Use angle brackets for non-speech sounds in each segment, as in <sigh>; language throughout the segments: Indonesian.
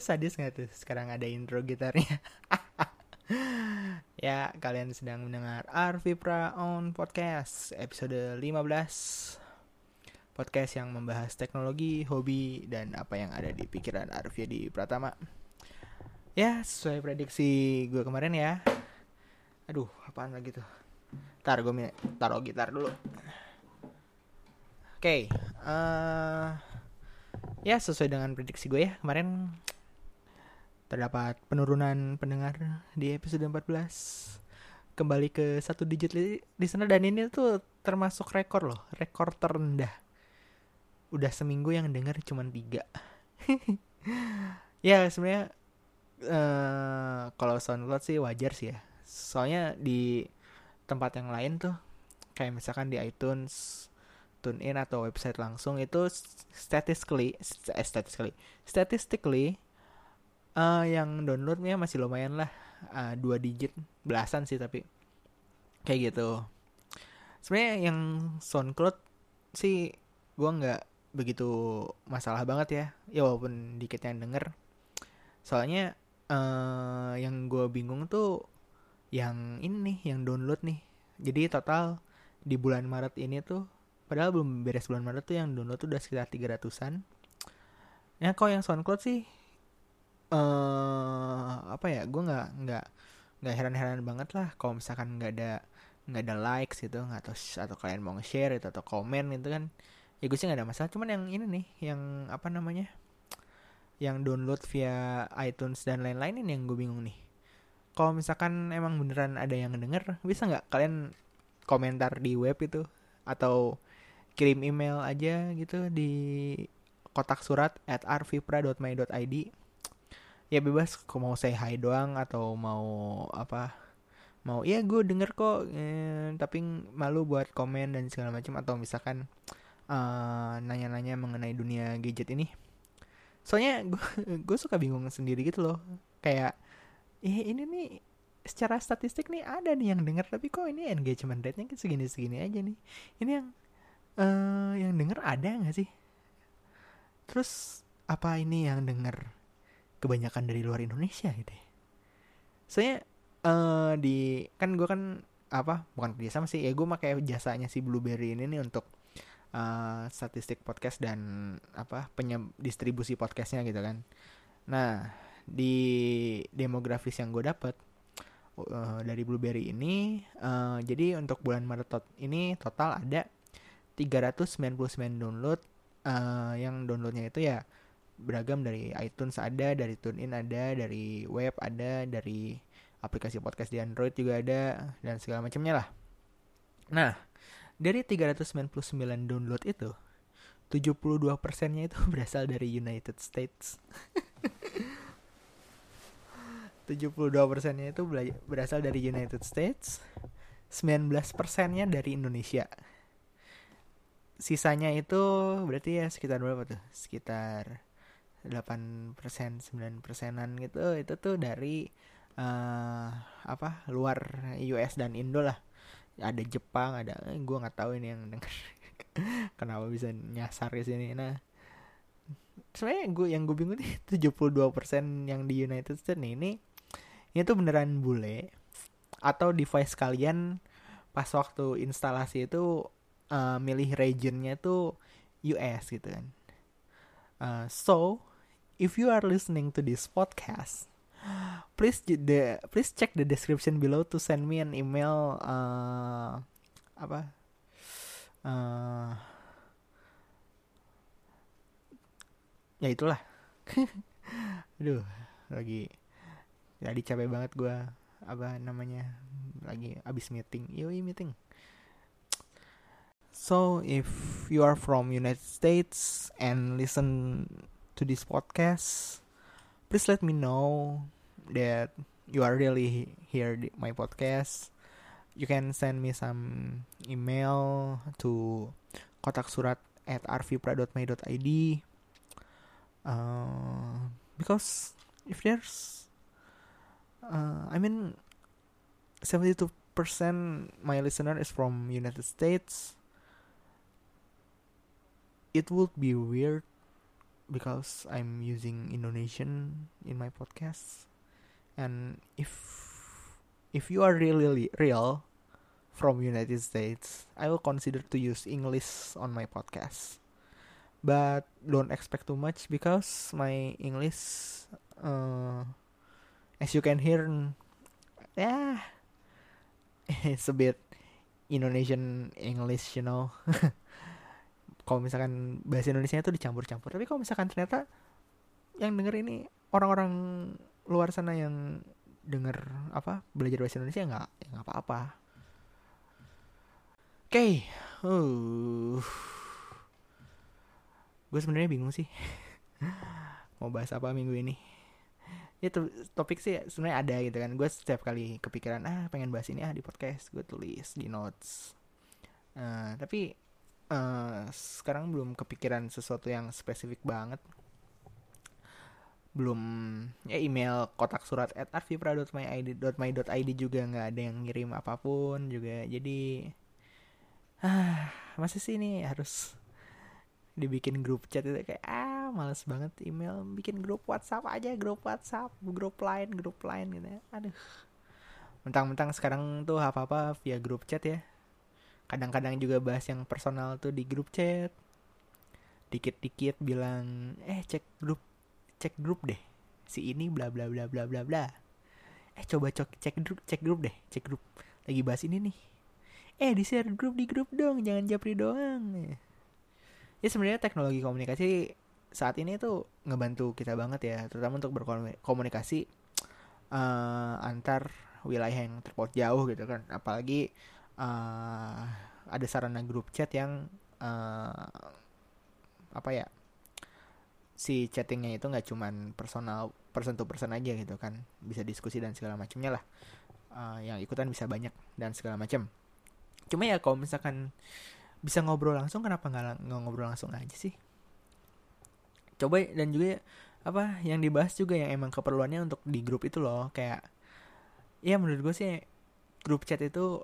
Sadis gak tuh sekarang ada intro gitarnya. Kalian sedang mendengar Arvipra on Podcast episode 15. Podcast yang membahas teknologi, hobi, dan apa yang ada di pikiran Arvia di Pratama. Ya, sesuai prediksi gue kemarin ya. Aduh, apaan lagi tuh? Ntar gue taruh gitar dulu. Oke, okay, uh, ya sesuai dengan prediksi gue ya kemarin terdapat penurunan pendengar di episode 14 kembali ke satu digit li listener dan ini tuh termasuk rekor loh rekor terendah. Udah seminggu yang denger cuma tiga. <laughs> Ya sebenarnya uh, kalau SoundCloud sih wajar sih ya. Soalnya di tempat yang lain tuh kayak misalkan di iTunes tune in atau website langsung itu statistically eh, statistically statistically uh, yang downloadnya masih lumayan lah uh, dua digit belasan sih tapi kayak gitu. Sebenarnya yang SoundCloud sih gua nggak begitu masalah banget ya. Ya walaupun dikit yang denger. Soalnya uh, yang gue bingung tuh yang ini nih yang download nih. Jadi total di bulan Maret ini tuh padahal belum beres bulan Maret tuh yang download tuh udah sekitar 300-an ya kok yang SoundCloud sih uh, apa ya gue nggak nggak nggak heran-heran banget lah kalau misalkan nggak ada nggak ada likes gitu nggak atau atau kalian mau nge-share itu atau komen itu kan. Ya gue sih nggak ada masalah cuman yang ini nih yang apa namanya yang download via iTunes dan lain-lain ini yang gue bingung nih. Kalau misalkan emang beneran ada yang denger bisa nggak kalian komentar di web itu? Atau kirim email aja gitu di kotak surat at arvipra.my.id ya bebas. Kok mau say hi doang atau mau apa? Mau iya gue denger kok eh, tapi malu buat komen dan segala macam atau misalkan uh, nanya-nanya mengenai dunia gadget ini. Soalnya gue <laughs> gue suka bingung sendiri gitu loh. Kayak eh ini nih secara statistik nih ada nih yang denger tapi kok ini engagement rate-nya segini segini aja nih? Ini yang uh, yang denger ada nggak sih? Terus apa ini yang denger kebanyakan dari luar Indonesia gitu ya. Saya uh, di kan gue kan apa bukan kerja sama sih ya gue pakai jasanya si Blueberry ini nih untuk uh, statistik podcast dan apa penyem distribusi podcastnya gitu kan. Nah di demografis yang gue dapet uh, dari Blueberry ini uh, jadi untuk bulan Maret ini total ada 399 download uh, yang downloadnya itu ya beragam dari iTunes ada, dari TuneIn ada, dari web ada, dari aplikasi podcast di Android juga ada dan segala macamnya lah. Nah, dari 399 download itu 72 persennya itu <laughs> berasal dari United States. <laughs> 72 persennya itu berasal dari United States. 19 persennya dari Indonesia sisanya itu berarti ya sekitar berapa tuh? Sekitar 8 persen, 9 persenan gitu. Itu tuh dari uh, apa? Luar US dan Indo lah. Ada Jepang, ada eh, gue nggak tahu ini yang denger. <laughs> Kenapa bisa nyasar ke sini? Nah, sebenarnya gue yang gue bingung nih 72 persen yang di United States nih ini ini tuh beneran bule atau device kalian pas waktu instalasi itu uh, milih regionnya tuh US gitu kan. Uh, so if you are listening to this podcast, <gasps> please the please check the description below to send me an email uh, apa? Uh, ya itulah. <laughs> Aduh lagi jadi capek banget gue apa namanya lagi abis meeting. Yoi meeting. So if you are from United States and listen to this podcast, please let me know that you are really hear my podcast. you can send me some email to kotak surat at rvpra.my.id uh, because if there's uh, I mean 72% my listener is from United States it would be weird because I'm using Indonesian in my podcast and if if you are really real from United States I will consider to use English on my podcast. But don't expect too much because my English uh, as you can hear yeah <laughs> it's a bit Indonesian English you know <laughs> kalau misalkan bahasa Indonesia itu dicampur-campur. Tapi kalau misalkan ternyata yang denger ini orang-orang luar sana yang denger apa belajar bahasa Indonesia nggak ya nggak apa-apa. Oke okay. uh. Gue sebenarnya bingung sih <laughs> mau bahas apa minggu ini. Ya to topik sih sebenarnya ada gitu kan. Gue setiap kali kepikiran ah pengen bahas ini ah di podcast. Gue tulis di notes. Uh, tapi uh, sekarang belum kepikiran sesuatu yang spesifik banget. Belum ya email kotak surat at arvipra.my.id juga nggak ada yang ngirim apa pun juga. Jadi ah masih sih ini harus dibikin grup chat itu kayak ah males banget email bikin grup WhatsApp aja grup WhatsApp grup lain grup lain gitu ya. Aduh. Mentang-mentang sekarang tuh apa apa via grup chat ya kadang-kadang juga bahas yang personal tuh di grup chat. Dikit-dikit bilang eh cek grup cek grup deh. Si ini bla bla bla bla bla bla. Eh coba cek cek grup cek grup deh cek grup. Lagi bahas ini nih. Eh di share grup di grup dong jangan japri doang. Ya sebenarnya teknologi komunikasi saat ini tuh ngebantu kita banget ya terutama untuk berkomunikasi uh, antar wilayah yang terpaut jauh gitu kan. Apalagi uh, ada sarana grup chat yang uh, apa ya si chattingnya itu nggak cuman personal person to person aja gitu kan. Bisa diskusi dan segala macamnya lah. Uh, yang ikutan bisa banyak dan segala macam cuma ya kalau misalkan bisa ngobrol langsung kenapa nggak ngobrol langsung aja sih? Coba dan juga apa yang dibahas juga yang emang keperluannya untuk di grup itu loh. Kayak ya menurut gue sih grup chat itu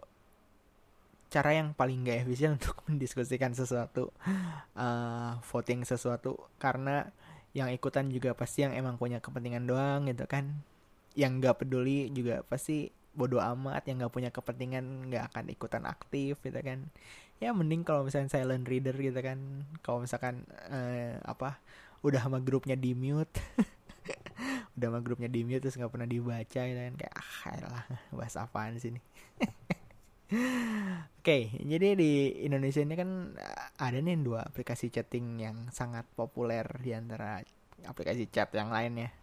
cara yang paling gak efisien <laughs> untuk mendiskusikan sesuatu uh, voting sesuatu. Karena yang ikutan juga pasti yang emang punya kepentingan doang gitu kan. Yang gak peduli juga pasti bodoh amat. Yang gak punya kepentingan gak akan ikutan aktif gitu kan. Ya mending kalau misalnya silent reader gitu kan. Kalau misalkan uh, apa udah sama grupnya di mute <laughs> udah sama grupnya di mute terus nggak pernah dibaca gitu kan. Kayak ah lah bahas apaan sih nih <laughs> Oke, okay, jadi di Indonesia ini kan ada nih dua aplikasi chatting yang sangat populer di antara aplikasi chat yang lainnya.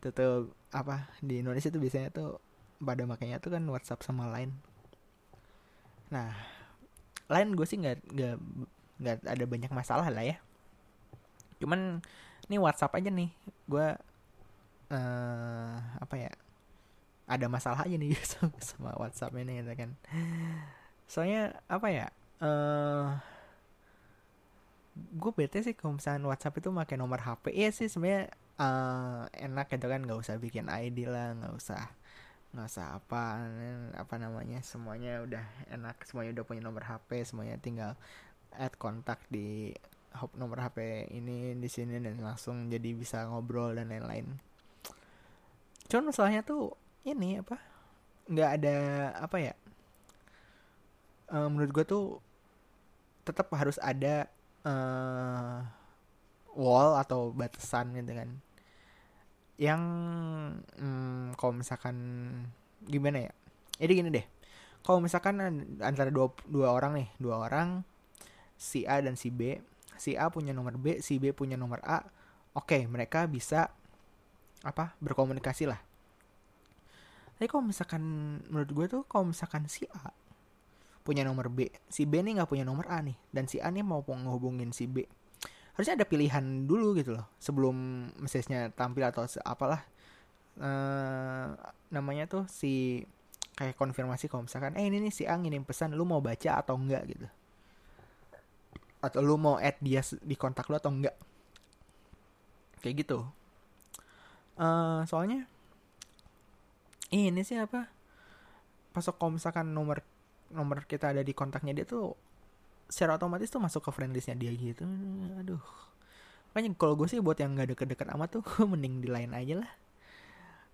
Itu tuh apa di Indonesia tuh biasanya tuh pada makanya tuh kan WhatsApp sama Line. Nah, Line gue sih nggak nggak nggak ada banyak masalah lah ya. Cuman ini WhatsApp aja nih, gue uh, apa ya? Ada masalah aja nih <laughs> sama, sama WhatsApp ini gitu kan soalnya apa ya uh, eh, gue bete sih kalau misalnya WhatsApp itu pakai nomor HP iya sih sebenarnya uh, enak gitu kan nggak usah bikin ID lah nggak usah nggak usah apa apa namanya semuanya udah enak semuanya udah punya nomor HP semuanya tinggal add kontak di nomor HP ini di sini dan langsung jadi bisa ngobrol dan lain-lain. Cuman masalahnya tuh ini apa nggak ada apa ya uh, menurut gue tuh tetap harus ada uh, wall atau batasan gitu kan. Yang um, kalau misalkan gimana ya jadi gini deh kalau misalkan antara dua, dua orang nih dua orang si A dan si B si A punya nomor B si B punya nomor A oke okay, mereka bisa apa berkomunikasi lah tapi kalau misalkan menurut gue tuh kalau misalkan si A punya nomor B si B nih nggak punya nomor A nih dan si A nih mau menghubungin si B harusnya ada pilihan dulu gitu loh sebelum message-nya tampil atau apalah uh, namanya tuh si kayak konfirmasi kalau misalkan eh ini nih si Ang ngirim pesan lu mau baca atau enggak gitu. Atau lu mau add dia di kontak lu atau enggak kayak gitu. Uh, soalnya ini sih apa? Pas kalau misalkan nomor nomor kita ada di kontaknya dia tuh secara otomatis tuh masuk ke friend listnya dia gitu. Aduh. Makanya kalau gue sih buat yang gak deket-deket amat tuh <laughs> mending di lain aja lah.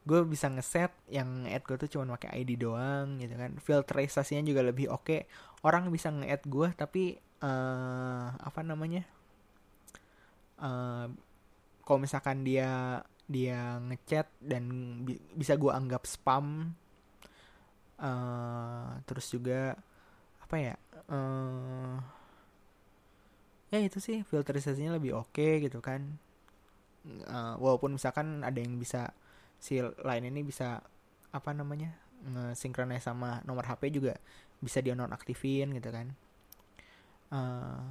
Gue bisa ngeset yang add gue tuh cuma pakai ID doang gitu kan. Filterisasinya juga lebih oke. Okay. orang bisa nge-add gue tapi uh, apa namanya? Uh, kalau misalkan dia dia ngechat dan bi bisa gue anggap spam. Uh, terus juga apa ya uh, ya itu sih filterisasinya lebih oke okay, gitu kan. Uh, walaupun misalkan ada yang bisa si lain ini bisa apa namanya nge sama nomor HP juga bisa dia nonaktifin gitu kan. Uh,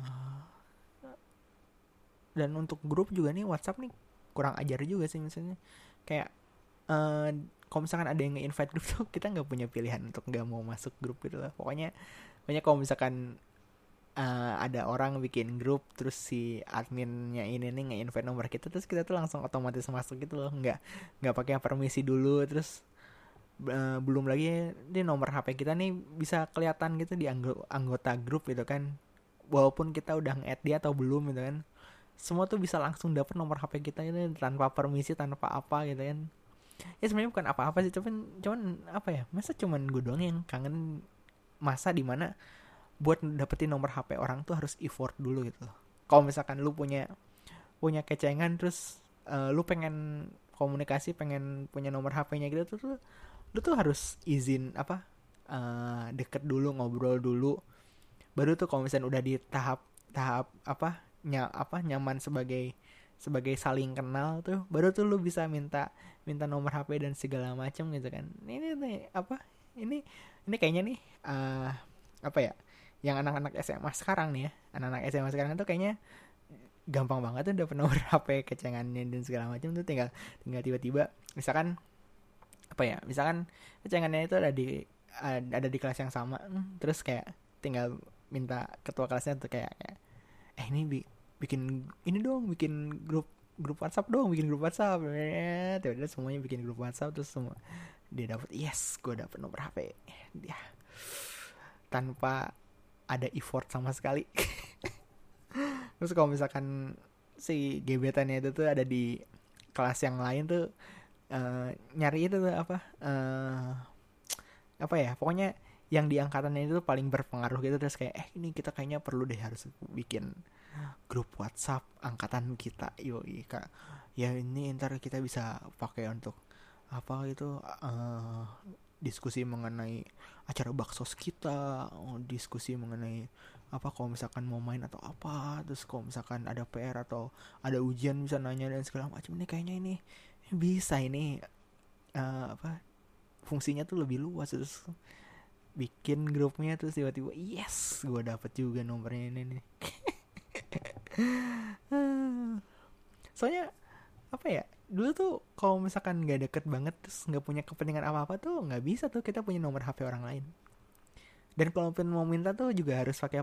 dan untuk grup juga nih WhatsApp nih kurang ajar juga sih misalnya kayak uh, kalau misalkan ada yang nge-invite grup <laughs> tuh kita nggak punya pilihan untuk nggak mau masuk grup gitu lah pokoknya pokoknya kalau misalkan uh, ada orang bikin grup terus si adminnya ini nih nge-invite nomor kita terus kita tuh langsung otomatis masuk gitu loh. Nggak nggak pakai permisi dulu terus uh, belum lagi di nomor HP kita nih bisa kelihatan gitu di anggota grup gitu kan. Walaupun kita udah nge-add dia atau belum gitu kan semua tuh bisa langsung dapat nomor HP kita itu tanpa permisi tanpa apa gitu kan. Ya sebenarnya bukan apa-apa sih cuman cuman apa ya masa cuman gue doang yang kangen masa di mana buat dapetin nomor HP orang tuh harus effort dulu gitu loh. Kalau misalkan lu punya punya kecengan terus uh, lu pengen komunikasi pengen punya nomor HP-nya gitu tuh, tuh lu tuh harus izin apa uh, deket dulu ngobrol dulu. Baru tuh kalau misalnya udah di tahap tahap apa nya apa nyaman sebagai sebagai saling kenal tuh baru tuh lu bisa minta minta nomor HP dan segala macam gitu kan. Ini nih apa ini ini kayaknya nih uh, apa ya yang anak-anak SMA sekarang nih ya anak-anak SMA sekarang tuh kayaknya gampang banget tuh dapet nomor <laughs> HP kecengannya dan segala macam tuh tinggal tinggal tiba-tiba misalkan apa ya misalkan kecengannya itu ada di ada di kelas yang sama hmm, terus kayak tinggal minta ketua kelasnya tuh kayak, kayak eh ini bi bikin ini dong bikin grup grup WhatsApp dong bikin grup WhatsApp. Ya tiba-tiba semuanya bikin grup WhatsApp terus semua dia dapat yes gue dapet nomor HP dia tanpa ada effort sama sekali. <laughs> Terus kalau misalkan si gebetannya itu tuh ada di kelas yang lain tuh uh, nyari itu tuh apa uh, apa ya pokoknya yang di angkatannya itu paling berpengaruh gitu terus kayak eh ini kita kayaknya perlu deh harus bikin grup WhatsApp angkatan kita. Yoi kak. Ya ini ntar kita bisa pakai untuk apa itu uh, diskusi mengenai acara baksos kita oh, diskusi mengenai apa kalau misalkan mau main atau apa terus kalau misalkan ada PR atau ada ujian bisa nanya dan segala macam. Ini kayaknya ini bisa ini uh, apa fungsinya tuh lebih luas terus bikin grupnya terus tiba-tiba yes gue dapet juga nomornya ini nih. <laughs> Soalnya apa ya dulu tuh kalau misalkan nggak deket banget terus nggak punya kepentingan apa apa tuh nggak bisa tuh kita punya nomor HP orang lain. Dan kalaupun mau minta tuh juga harus pakai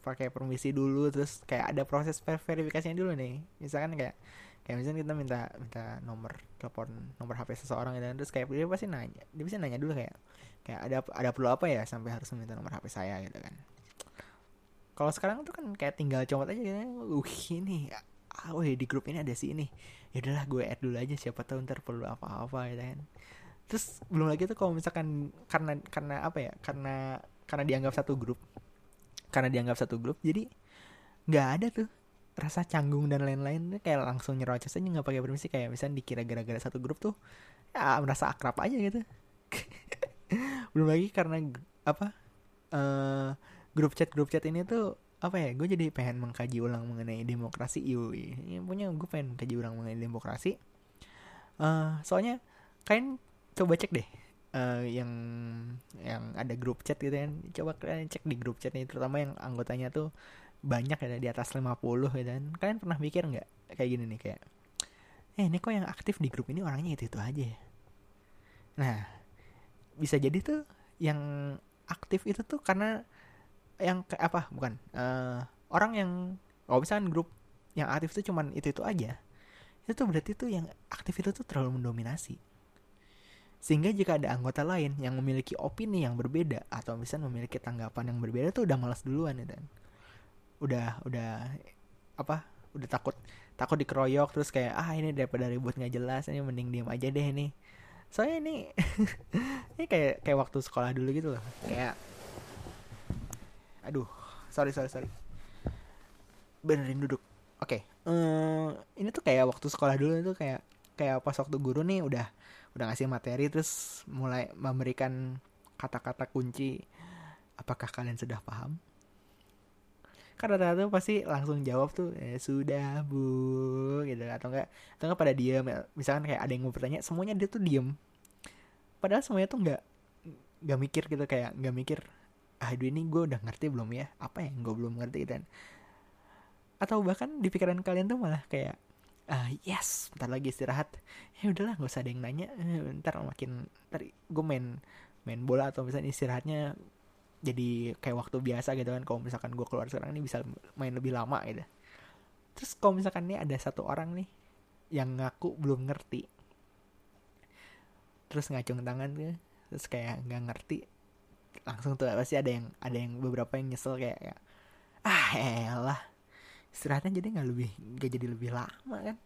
pakai permisi dulu terus kayak ada proses verifikasinya dulu nih. Misalkan kayak kayak misalnya kita minta minta nomor telepon nomor HP seseorang gitu kan. terus kayak dia pasti nanya dia pasti nanya dulu kayak kayak ada ada perlu apa ya sampai harus minta nomor HP saya gitu kan kalau sekarang tuh kan kayak tinggal comot aja gitu uh ini ah oh, di grup ini ada si ini ya udahlah gue add dulu aja siapa tahu ntar perlu apa-apa gitu kan terus belum lagi tuh kalau misalkan karena karena apa ya karena karena dianggap satu grup karena dianggap satu grup jadi nggak ada tuh rasa canggung dan lain-lain kayak langsung nyerocos aja nggak pakai permisi. Kayak misalnya dikira gara-gara satu grup tuh ya merasa akrab aja gitu. <laughs> Belum lagi karena apa uh, grup chat grup chat ini tuh apa ya gue jadi pengen mengkaji ulang mengenai demokrasi. Yui ya, punya gue pengen mengkaji ulang mengenai demokrasi. Uh, soalnya kalian coba cek deh uh, yang yang ada grup chat gitu kan. Coba kalian cek di grup chat ini terutama yang anggotanya tuh banyak ya di atas 50 gitu kan. Kalian pernah mikir nggak kayak gini nih kayak eh ini kok yang aktif di grup ini orangnya itu itu aja ya? Nah bisa jadi tuh yang aktif itu tuh karena yang kayak apa bukan uh, orang yang kalau misalkan grup yang aktif tuh cuman itu itu aja itu tuh berarti tuh yang aktif itu tuh terlalu mendominasi. Sehingga jika ada anggota lain yang memiliki opini yang berbeda atau misalnya memiliki tanggapan yang berbeda tuh udah malas duluan ya dan udah udah apa udah takut takut dikeroyok terus kayak ah ini daripada ribut nggak jelas ini mending diem aja deh ini soalnya ini <laughs> ini kayak kayak waktu sekolah dulu gitu loh. Kayak aduh sorry sorry sorry. Benerin duduk. Oke okay. eh, ini tuh kayak waktu sekolah dulu itu kayak kayak pas waktu guru nih udah udah ngasih materi terus mulai memberikan kata-kata kunci apakah kalian sudah paham karena rata-rata pasti langsung jawab tuh eh, sudah bu gitu atau enggak atau enggak pada diem. Misalkan kayak ada yang mau bertanya semuanya dia tuh diem. Padahal semuanya tuh nggak nggak mikir gitu kayak nggak mikir ah aduh ini gue udah ngerti belum ya? Apa yang gue belum ngerti? Dan atau bahkan di pikiran kalian tuh malah kayak uh, yes bentar lagi istirahat. Ya udahlah nggak usah ada yang nanya. Uh, ntar makin ntar gue main main bola atau misalnya istirahatnya jadi kayak waktu biasa gitu kan kalau misalkan gue keluar sekarang ini bisa main lebih lama gitu. Terus kalau misalkan nih ada satu orang nih yang ngaku belum ngerti terus ngacung tangan tuh terus kayak nggak ngerti langsung tuh pasti ada yang ada yang beberapa yang nyesel kayak, kayak ah elah istirahatnya jadi nggak lebih nggak jadi lebih lama kan.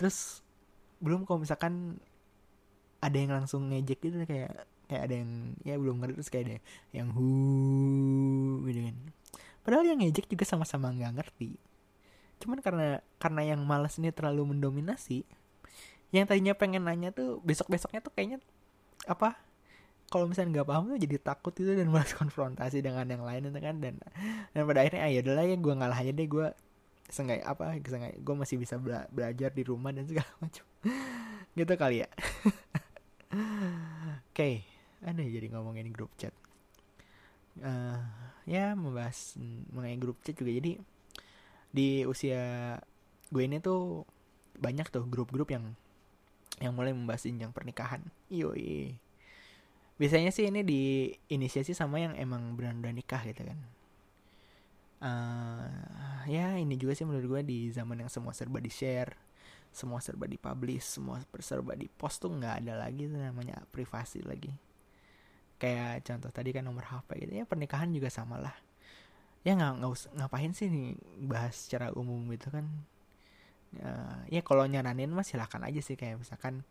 Terus belum kalau misalkan ada yang langsung ngejek gitu kayak kayak ada yang ya belum ngerti terus kayak ada yang hu gitu kan. Padahal yang ngejek juga sama-sama nggak ngerti. Cuman karena karena yang malas ini terlalu mendominasi yang tadinya pengen nanya tuh besok besoknya tuh kayaknya apa kalau misalnya nggak paham tuh jadi takut itu dan <laughs> malas konfrontasi dengan yang lain itu kan. Dan dan pada akhirnya ah ya udahlah ya gue ngalah aja deh gue sengaja apa sengaja gue masih bisa bela belajar di rumah dan segala <laughs> macam. Gitu kali ya. <laughs> Oke. okay. Ada jadi ngomongin grup chat. Uh, ya membahas mengenai grup chat juga. Jadi di usia gue ini tuh banyak tuh grup-grup yang yang mulai membahas jenjang pernikahan. Yoi. Biasanya sih ini diinisiasi sama yang emang benar-benar nikah gitu kan. Uh, ya ini juga sih menurut gue di zaman yang semua serba di share semua serba di publish semua serba di post tuh nggak ada lagi namanya privasi lagi kayak contoh tadi kan nomor HP gitu ya pernikahan juga sama lah. Ya nggak nggak ngapain sih nih bahas secara umum gitu kan? Uh, ya kalau nyaranin mah silakan aja sih kayak misalkan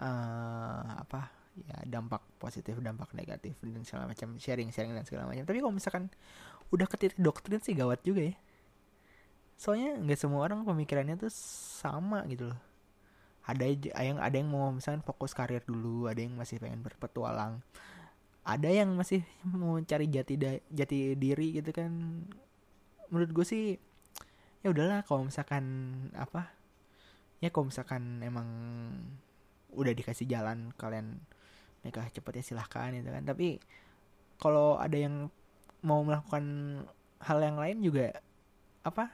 uh, apa ya dampak positif dampak negatif dan segala macam sharing sharing dan segala macam. Tapi kalau misalkan udah ke titik doktrin sih gawat juga ya. Soalnya nggak semua orang pemikirannya tuh sama gitu loh. Ada yang ada yang mau misalkan fokus karir dulu ada yang masih pengen berpetualang ada yang masih mau cari jati jati diri gitu kan. Menurut gue sih ya udahlah kalau misalkan apa ya kalau misalkan emang udah dikasih jalan kalian nikah cepet ya silahkan gitu kan. Tapi kalau ada yang mau melakukan hal yang lain juga apa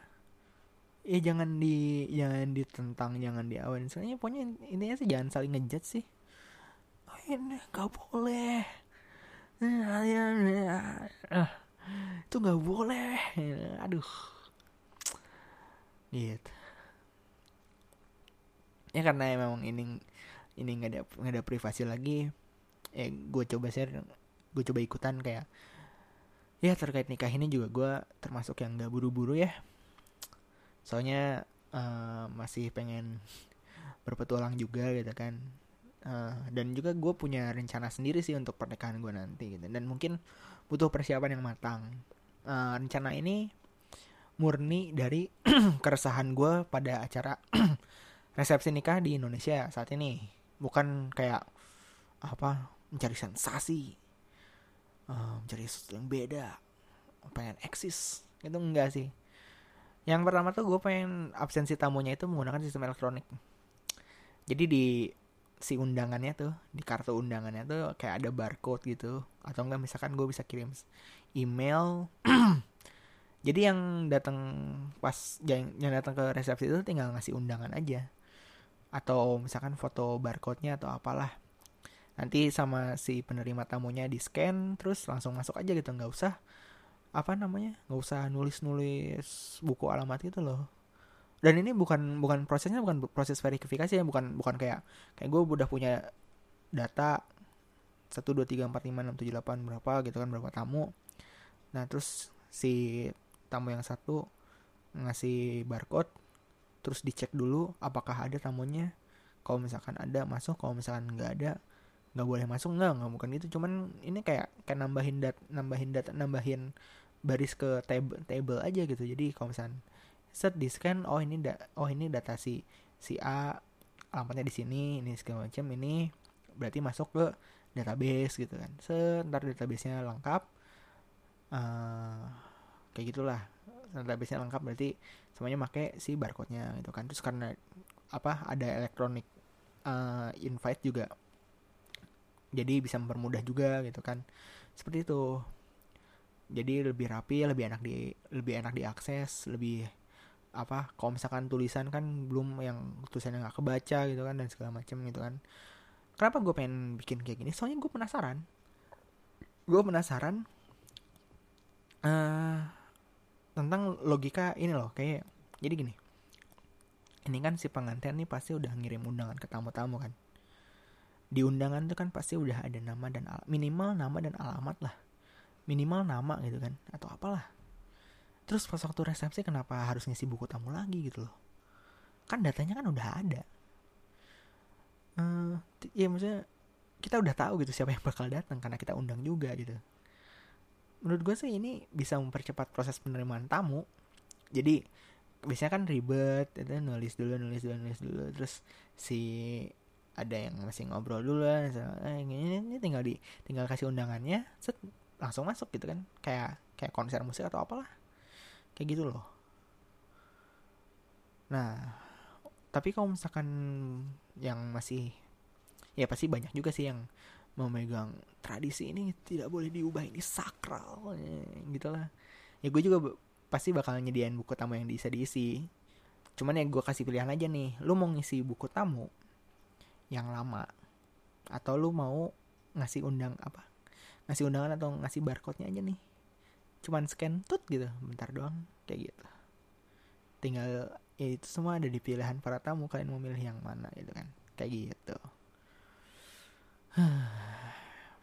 ya jangan di jangan ditentang jangan diawan soalnya pokoknya intinya sih jangan saling ngejat sih. Oh, ini gak boleh itu nggak boleh. Aduh. Gitu. Ya karena memang ini ini nggak ada nggak ada privasi lagi eh gue coba share gue coba ikutan kayak ya terkait nikah ini juga gue termasuk yang gak buru-buru ya. Soalnya uh, masih pengen berpetualang juga gitu kan uh, dan juga gue punya rencana sendiri sih untuk pernikahan gue nanti gitu. Dan mungkin butuh persiapan yang matang. Uh, rencana ini murni dari <clears throat> keresahan gue pada acara <clears throat> resepsi nikah di Indonesia saat ini. Bukan kayak apa mencari sensasi uh, mencari sesuatu yang beda pengen eksis. Itu enggak sih. Yang pertama tuh gue pengen absensi tamunya itu menggunakan sistem elektronik. Jadi di si undangannya tuh di kartu undangannya tuh kayak ada barcode gitu. Atau enggak misalkan gue bisa kirim email. <clears throat> Jadi yang datang pas yang, datang ke resepsi itu tinggal ngasih undangan aja. Atau misalkan foto barcode-nya atau apalah. Nanti sama si penerima tamunya di scan terus langsung masuk aja gitu. Nggak usah apa namanya nggak usah nulis nulis buku alamat gitu loh dan ini bukan bukan prosesnya bukan proses verifikasi ya bukan bukan kayak kayak gue udah punya data satu dua tiga empat lima enam tujuh delapan berapa gitu kan berapa tamu. Nah terus si tamu yang satu ngasih barcode terus dicek dulu apakah ada tamunya. Kalau misalkan ada masuk. Kalau misalkan nggak ada nggak boleh masuk. Nggak nggak bukan itu cuman ini kayak kayak nambahin dat nambahin data nambahin baris ke table table aja gitu. Jadi kalau misalkan set di scan oh ini da oh ini data si si A alamatnya di sini ini segala macam ini berarti masuk ke database gitu kan. Sebentar databasenya lengkap uh, kayak gitulah. Databasenya lengkap berarti semuanya pakai si barcode-nya gitu kan. Terus karena apa ada elektronik uh, invite juga jadi bisa mempermudah juga gitu kan. Seperti itu. Jadi lebih rapi lebih enak di lebih enak diakses lebih apa kalau misalkan tulisan kan belum yang tulisannya nggak kebaca gitu kan dan segala macam gitu kan. Kenapa gue pengen bikin kayak gini? Soalnya gue penasaran. Gue penasaran uh, tentang logika ini loh kayak jadi gini. Ini kan si pengantin nih pasti udah ngirim undangan ke tamu-tamu kan. Di undangan itu kan pasti udah ada nama dan al minimal nama dan alamat lah. Minimal nama gitu kan atau apalah terus pas waktu resepsi kenapa harus ngisi buku tamu lagi gitu loh? Kan datanya kan udah ada. Uh, ya maksudnya kita udah tahu gitu siapa yang bakal datang karena kita undang juga gitu. Menurut gue sih ini bisa mempercepat proses penerimaan tamu. Jadi biasanya kan ribet itu nulis dulu nulis dulu nulis dulu. Terus si ada yang masih ngobrol dulu eh, ini, ini tinggal di tinggal kasih undangannya set langsung masuk gitu kan. Kayak kayak konser musik atau apalah kayak gitu loh. Nah tapi kalau misalkan yang masih ya pasti banyak juga sih yang memegang tradisi ini tidak boleh diubah ini sakral ya, gitulah ya gue juga pasti bakal nyediain buku tamu yang bisa diisi. Cuman ya gue kasih pilihan aja nih lu mau ngisi buku tamu yang lama atau lu mau ngasih undang apa? Ngasih undangan atau ngasih barcode-nya aja nih cuman scan tut gitu bentar doang kayak gitu. Tinggal ya itu semua ada di pilihan para tamu kalian mau milih yang mana gitu kan kayak gitu. <sighs>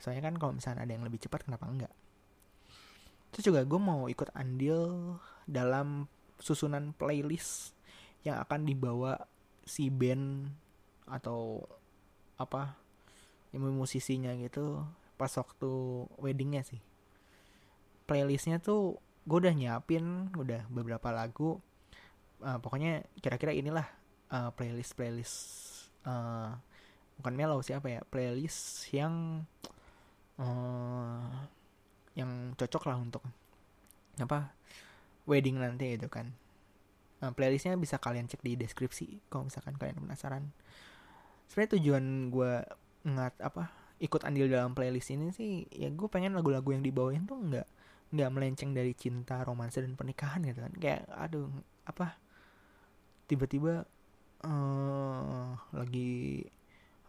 Soalnya kan kalau misalnya ada yang lebih cepat kenapa enggak? Terus juga gue mau ikut andil dalam susunan playlist yang akan dibawa si band atau apa yang musisinya gitu pas waktu weddingnya sih playlistnya tuh gue udah nyiapin udah beberapa lagu. Uh, pokoknya kira-kira inilah uh, playlist playlist uh, bukan mellow siapa ya playlist yang uh, yang cocok lah untuk apa wedding nanti itu kan. Uh, playlistnya bisa kalian cek di deskripsi kalau misalkan kalian penasaran. Sebenarnya tujuan gue ngat apa ikut andil dalam playlist ini sih ya gue pengen lagu-lagu yang dibawain tuh nggak nggak melenceng dari cinta romansa dan pernikahan gitu kan. Kayak aduh apa tiba-tiba uh, lagi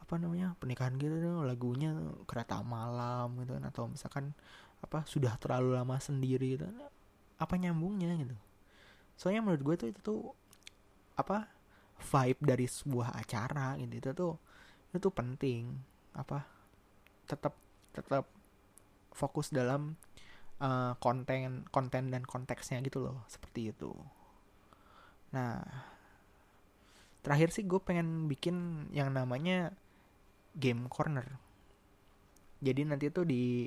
apa namanya pernikahan gitu lagunya kereta malam gitu kan atau misalkan apa sudah terlalu lama sendiri gitu apa nyambungnya gitu. Soalnya menurut gue tuh itu tuh apa vibe dari sebuah acara gitu itu tuh itu tuh penting apa tetap tetap fokus dalam uh, konten konten dan konteksnya gitu loh seperti itu. Nah terakhir sih gue pengen bikin yang namanya game corner. Jadi nanti tuh di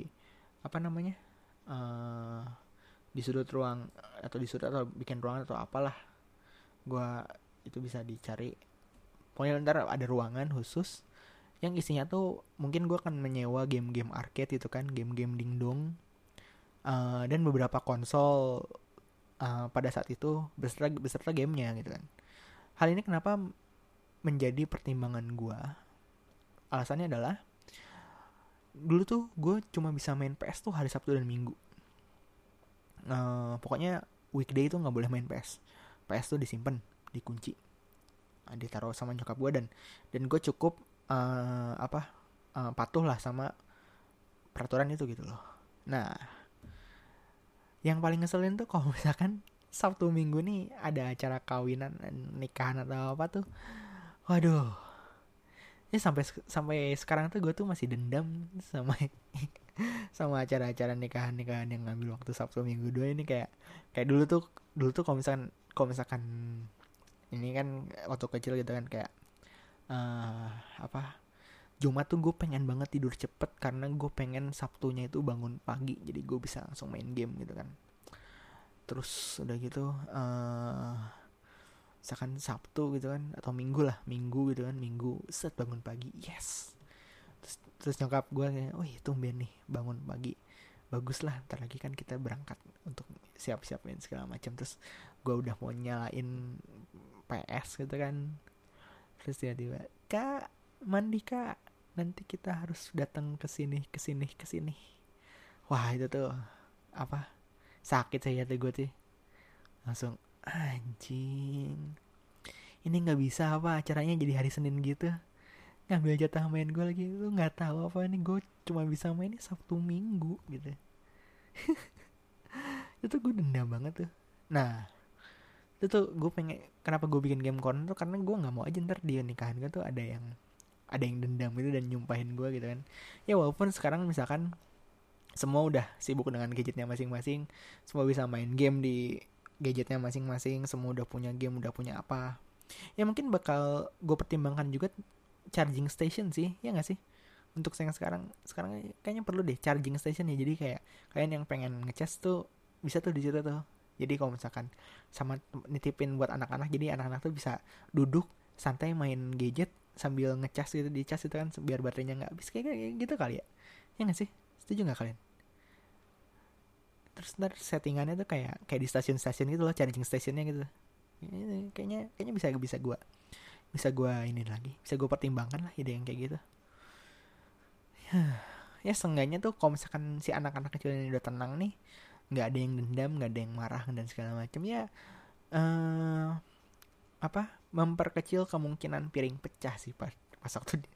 apa namanya uh, di sudut ruang atau di sudut atau bikin ruangan atau apalah gue itu bisa dicari. Pokoknya ntar ada ruangan khusus yang isinya tuh mungkin gue akan menyewa game-game arcade itu kan game-game dingdong uh, dan beberapa konsol uh, pada saat itu beserta beserta gamenya gitu kan. Hal ini kenapa menjadi pertimbangan gue alasannya adalah dulu tuh gue cuma bisa main PS tuh hari Sabtu dan Minggu. Uh, pokoknya weekday itu nggak boleh main PS PS tuh disimpan dikunci uh, ditaruh sama nyokap gue dan dan gue cukup uh, apa uh, patuh lah sama peraturan itu gitu loh. Nah yang paling ngeselin tuh kalau <laughs> misalkan Sabtu Minggu nih ada acara kawinan nikahan atau apa tuh. Waduh. Ya sampai sampai sekarang tuh gue tuh masih dendam <laughs> sama <laughs> sama acara-acara nikahan-nikahan yang ngambil waktu Sabtu Minggu dua ini kayak kayak dulu tuh dulu tuh kalau misalkan kalau misalkan ini kan waktu kecil gitu kan kayak uh, apa Jumat tuh gue pengen banget tidur cepet karena gue pengen Sabtunya itu bangun pagi jadi gue bisa langsung main game gitu kan. Terus udah gitu uh, misalkan Sabtu gitu kan atau Minggu lah Minggu gitu kan Minggu set bangun pagi yes. Terus, terus nyokap gue kayak oh itu tumben nih bangun pagi. Bagus lah ntar lagi kan kita berangkat untuk siap-siapin segala macam terus gue udah mau nyalain PS gitu kan. Terus tiba-tiba kak mandi kak nanti kita harus datang ke sini ke sini ke sini. Wah itu tuh apa? Sakit saya tuh gue tuh langsung anjing ini nggak bisa apa acaranya jadi hari Senin gitu. Ngambil jatah main gue lagi lu nggak tahu apa ini gue cuma bisa main ini Sabtu Minggu gitu. <laughs> Itu gue dendam banget tuh. Nah itu tuh gue pengen kenapa gue bikin game corner tuh? Karena gue nggak mau aja ntar di nikahan gue tuh ada yang ada yang dendam gitu dan nyumpahin gue gitu kan. Ya walaupun sekarang misalkan semua udah sibuk dengan gadgetnya masing-masing semua bisa main game di gadgetnya masing-masing semua udah punya game udah punya apa. Ya mungkin bakal gue pertimbangkan juga charging station sih ya gak sih? Untuk yang sekarang sekarang kayaknya perlu deh charging station ya. Jadi kayak kalian yang pengen ngecas tuh bisa tuh di situ tuh. Jadi kalau misalkan sama nitipin buat anak-anak jadi anak-anak tuh bisa duduk santai main gadget sambil ngecas gitu di cas itu kan biar baterainya nggak habis. Kayak gitu kali ya. Ya nggak sih? Setuju nggak kalian? Terus ntar settingannya tuh kayak kayak di stasiun-stasiun gitu loh charging stationnya gitu. Kayaknya kayaknya bisa bisa gue bisa gue ini lagi bisa gue pertimbangkan lah ide yang kayak gitu. <sighs> Ya seenggaknya tuh kalau misalkan si anak-anak kecil ini udah tenang nih nggak ada yang dendam nggak ada yang marah dan segala macam ya uh, apa memperkecil kemungkinan piring pecah sih pas pas waktu di,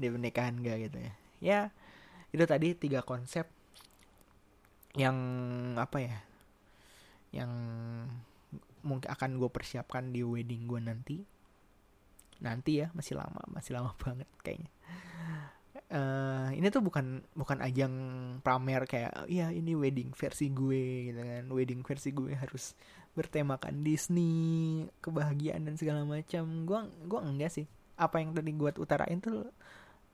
di pernikahan gak gitu ya. Ya itu tadi tiga konsep yang apa ya yang mungkin akan gue persiapkan di wedding gue nanti. Nanti ya masih lama masih lama <laughs> banget kayaknya. Uh, ini tuh bukan bukan ajang pamer kayak ya ini wedding versi gue gitu kan. Wedding versi gue harus bertemakan Disney kebahagiaan dan segala macam. Gue gua enggak sih. Apa yang tadi gue utarain tuh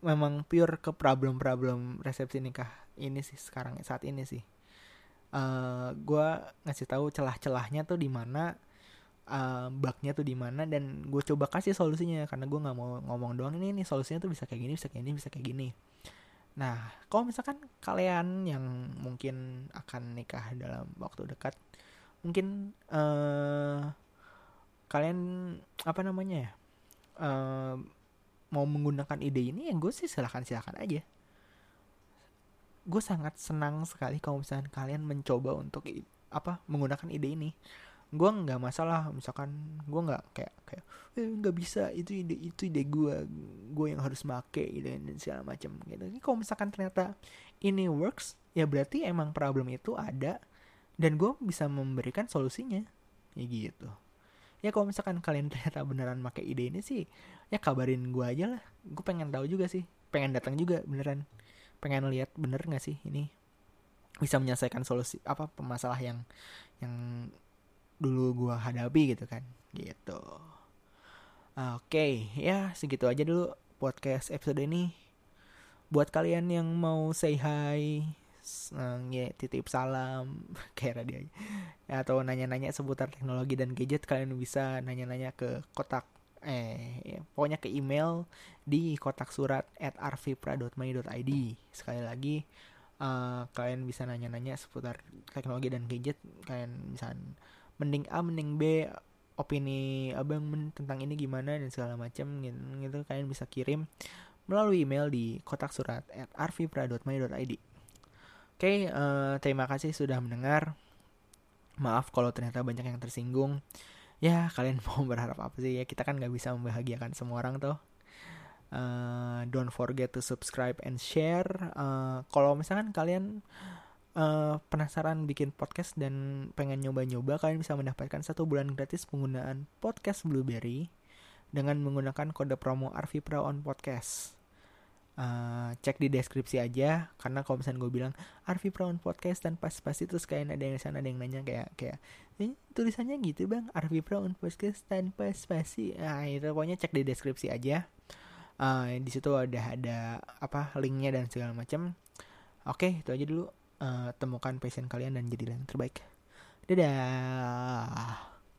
memang pure ke problem-problem resepsi nikah ini sih sekarang saat ini sih. Uh, eh, gue ngasih tahu celah-celahnya tuh di mana uh, bugnya tuh di mana dan gue coba kasih solusinya. Karena gue nggak mau ngomong doang ini nih solusinya tuh bisa kayak gini bisa kayak gini bisa kayak gini nah kalau misalkan kalian yang mungkin akan nikah dalam waktu dekat mungkin uh, kalian apa namanya ya uh, mau menggunakan ide ini ya gue sih silahkan silahkan aja. Gue sangat senang sekali kalau misalkan kalian mencoba untuk apa menggunakan ide ini gue nggak masalah misalkan gue nggak kayak kayak eh, nggak bisa itu ide itu ide gue gue yang harus make gitu dan segala macam gitu. Kalau misalkan ternyata ini works ya berarti emang problem itu ada dan gue bisa memberikan solusinya. Ya gitu. Ya kalau misalkan kalian ternyata beneran pakai ide ini sih ya kabarin gue aja lah. Gue pengen tahu juga sih pengen datang juga beneran. Pengen lihat bener nggak sih ini? Bisa menyelesaikan solusi apa pemasalah yang yang dulu gua hadapi gitu kan. Gitu. Oke okay, ya segitu aja dulu podcast episode ini. Buat kalian yang mau say hi ya titip salam <laughs> kayak radio atau nanya-nanya seputar teknologi dan gadget kalian bisa nanya-nanya ke kotak eh ya, pokoknya ke email di kotak surat at arvipra.my.id sekali lagi uh, kalian bisa nanya-nanya seputar teknologi dan gadget kalian bisa mending A mending B opini abang tentang ini gimana dan segala macam gitu, kalian bisa kirim melalui email di kotak surat at arvipra.my.id oke okay, uh, terima kasih sudah mendengar. Maaf kalau ternyata banyak yang tersinggung. Ya kalian <laughs> mau berharap apa sih? Ya kita kan nggak bisa membahagiakan semua orang tuh uh, don't forget to subscribe and share. Uh, kalau misalkan kalian uh, penasaran bikin podcast dan pengen nyoba-nyoba kalian bisa mendapatkan satu bulan gratis penggunaan podcast Blueberry dengan menggunakan kode promo Arvi Pro on Podcast. Uh, cek di deskripsi aja karena kalau misalnya gue bilang Arvi Pro on Podcast dan pas pas itu sekalian ada yang sana ada yang nanya kayak kayak eh, tulisannya gitu bang? Arvi Pro on Podcast tanpa spasi nah itu pokoknya cek di deskripsi aja. Uh, di situ ada ada apa linknya dan segala macam oke itu aja dulu uh, temukan passion kalian dan jadi yang terbaik. Dadah